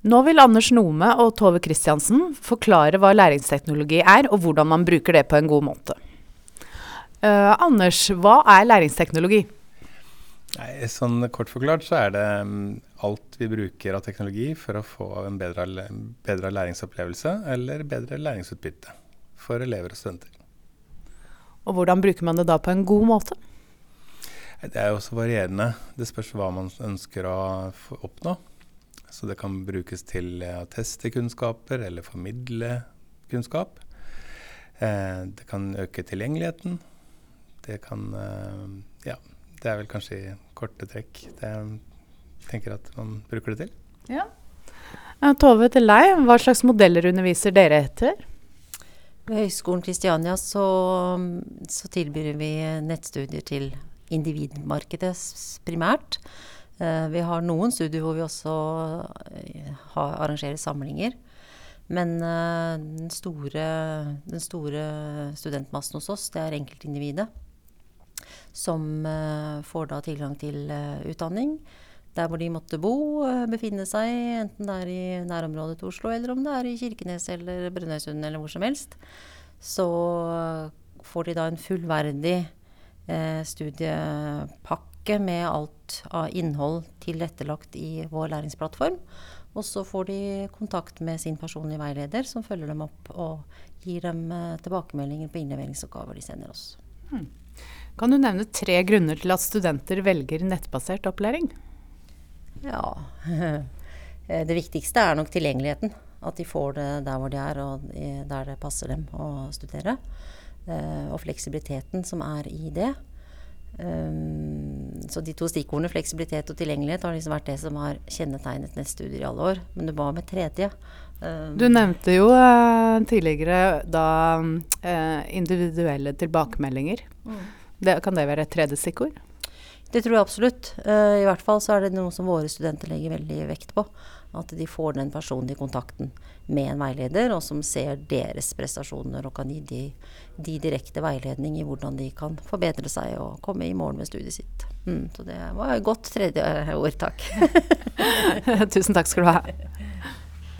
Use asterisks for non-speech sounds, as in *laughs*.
Nå vil Anders Nome og Tove Christiansen forklare hva læringsteknologi er, og hvordan man bruker det på en god måte. Uh, Anders, hva er læringsteknologi? Nei, sånn Kort forklart så er det um, alt vi bruker av teknologi for å få en bedre, bedre læringsopplevelse eller bedre læringsutbytte for elever og studenter. Og hvordan bruker man det da på en god måte? Det er jo også varierende. Det spørs hva man ønsker å oppnå. Så det kan brukes til å teste kunnskaper eller formidle kunnskap. Eh, det kan øke tilgjengeligheten. Det kan eh, Ja, det er vel kanskje i korte trekk det jeg tenker at man bruker det til. Ja. Tove, til deg. Hva slags modeller underviser dere etter? Ved Høgskolen Kristiania så, så, tilbyr vi nettstudier til individmarkedet primært. Eh, vi har noen studier hvor vi også eh, har, arrangerer samlinger. Men eh, den, store, den store studentmassen hos oss, det er enkeltindividet som får da tilgang til utdanning der hvor de måtte bo, befinne seg, enten det er i nærområdet til Oslo, eller om det er i Kirkenes eller Brønnøysund eller hvor som helst. Så får de da en fullverdig studiepakke med alt av innhold tilrettelagt i vår læringsplattform. Og så får de kontakt med sin personlige veileder, som følger dem opp og gir dem tilbakemeldinger på innleveringsoppgaver de sender oss. Hmm. Kan du nevne tre grunner til at studenter velger nettbasert opplæring? Ja, *laughs* det viktigste er nok tilgjengeligheten. At de får det der hvor de er, og der det passer dem å studere. Eh, og fleksibiliteten som er i det. Um, så de to stikkordene fleksibilitet og tilgjengelighet har liksom vært det som har kjennetegnet neste studie i alle år. Men det var med tredje. Um, du nevnte jo uh, tidligere da uh, individuelle tilbakemeldinger. Mm. Det, kan det være et tredje stikkord? Det tror jeg absolutt. Uh, I hvert fall så er det noe som våre studenter legger veldig vekt på. At de får den personlige kontakten med en veileder, og som ser deres prestasjoner og kan gi de, de direkte veiledning i hvordan de kan forbedre seg og komme i mål med studiet sitt. Mm, så det var et godt tredje ord, takk. *laughs* Tusen takk skal du ha.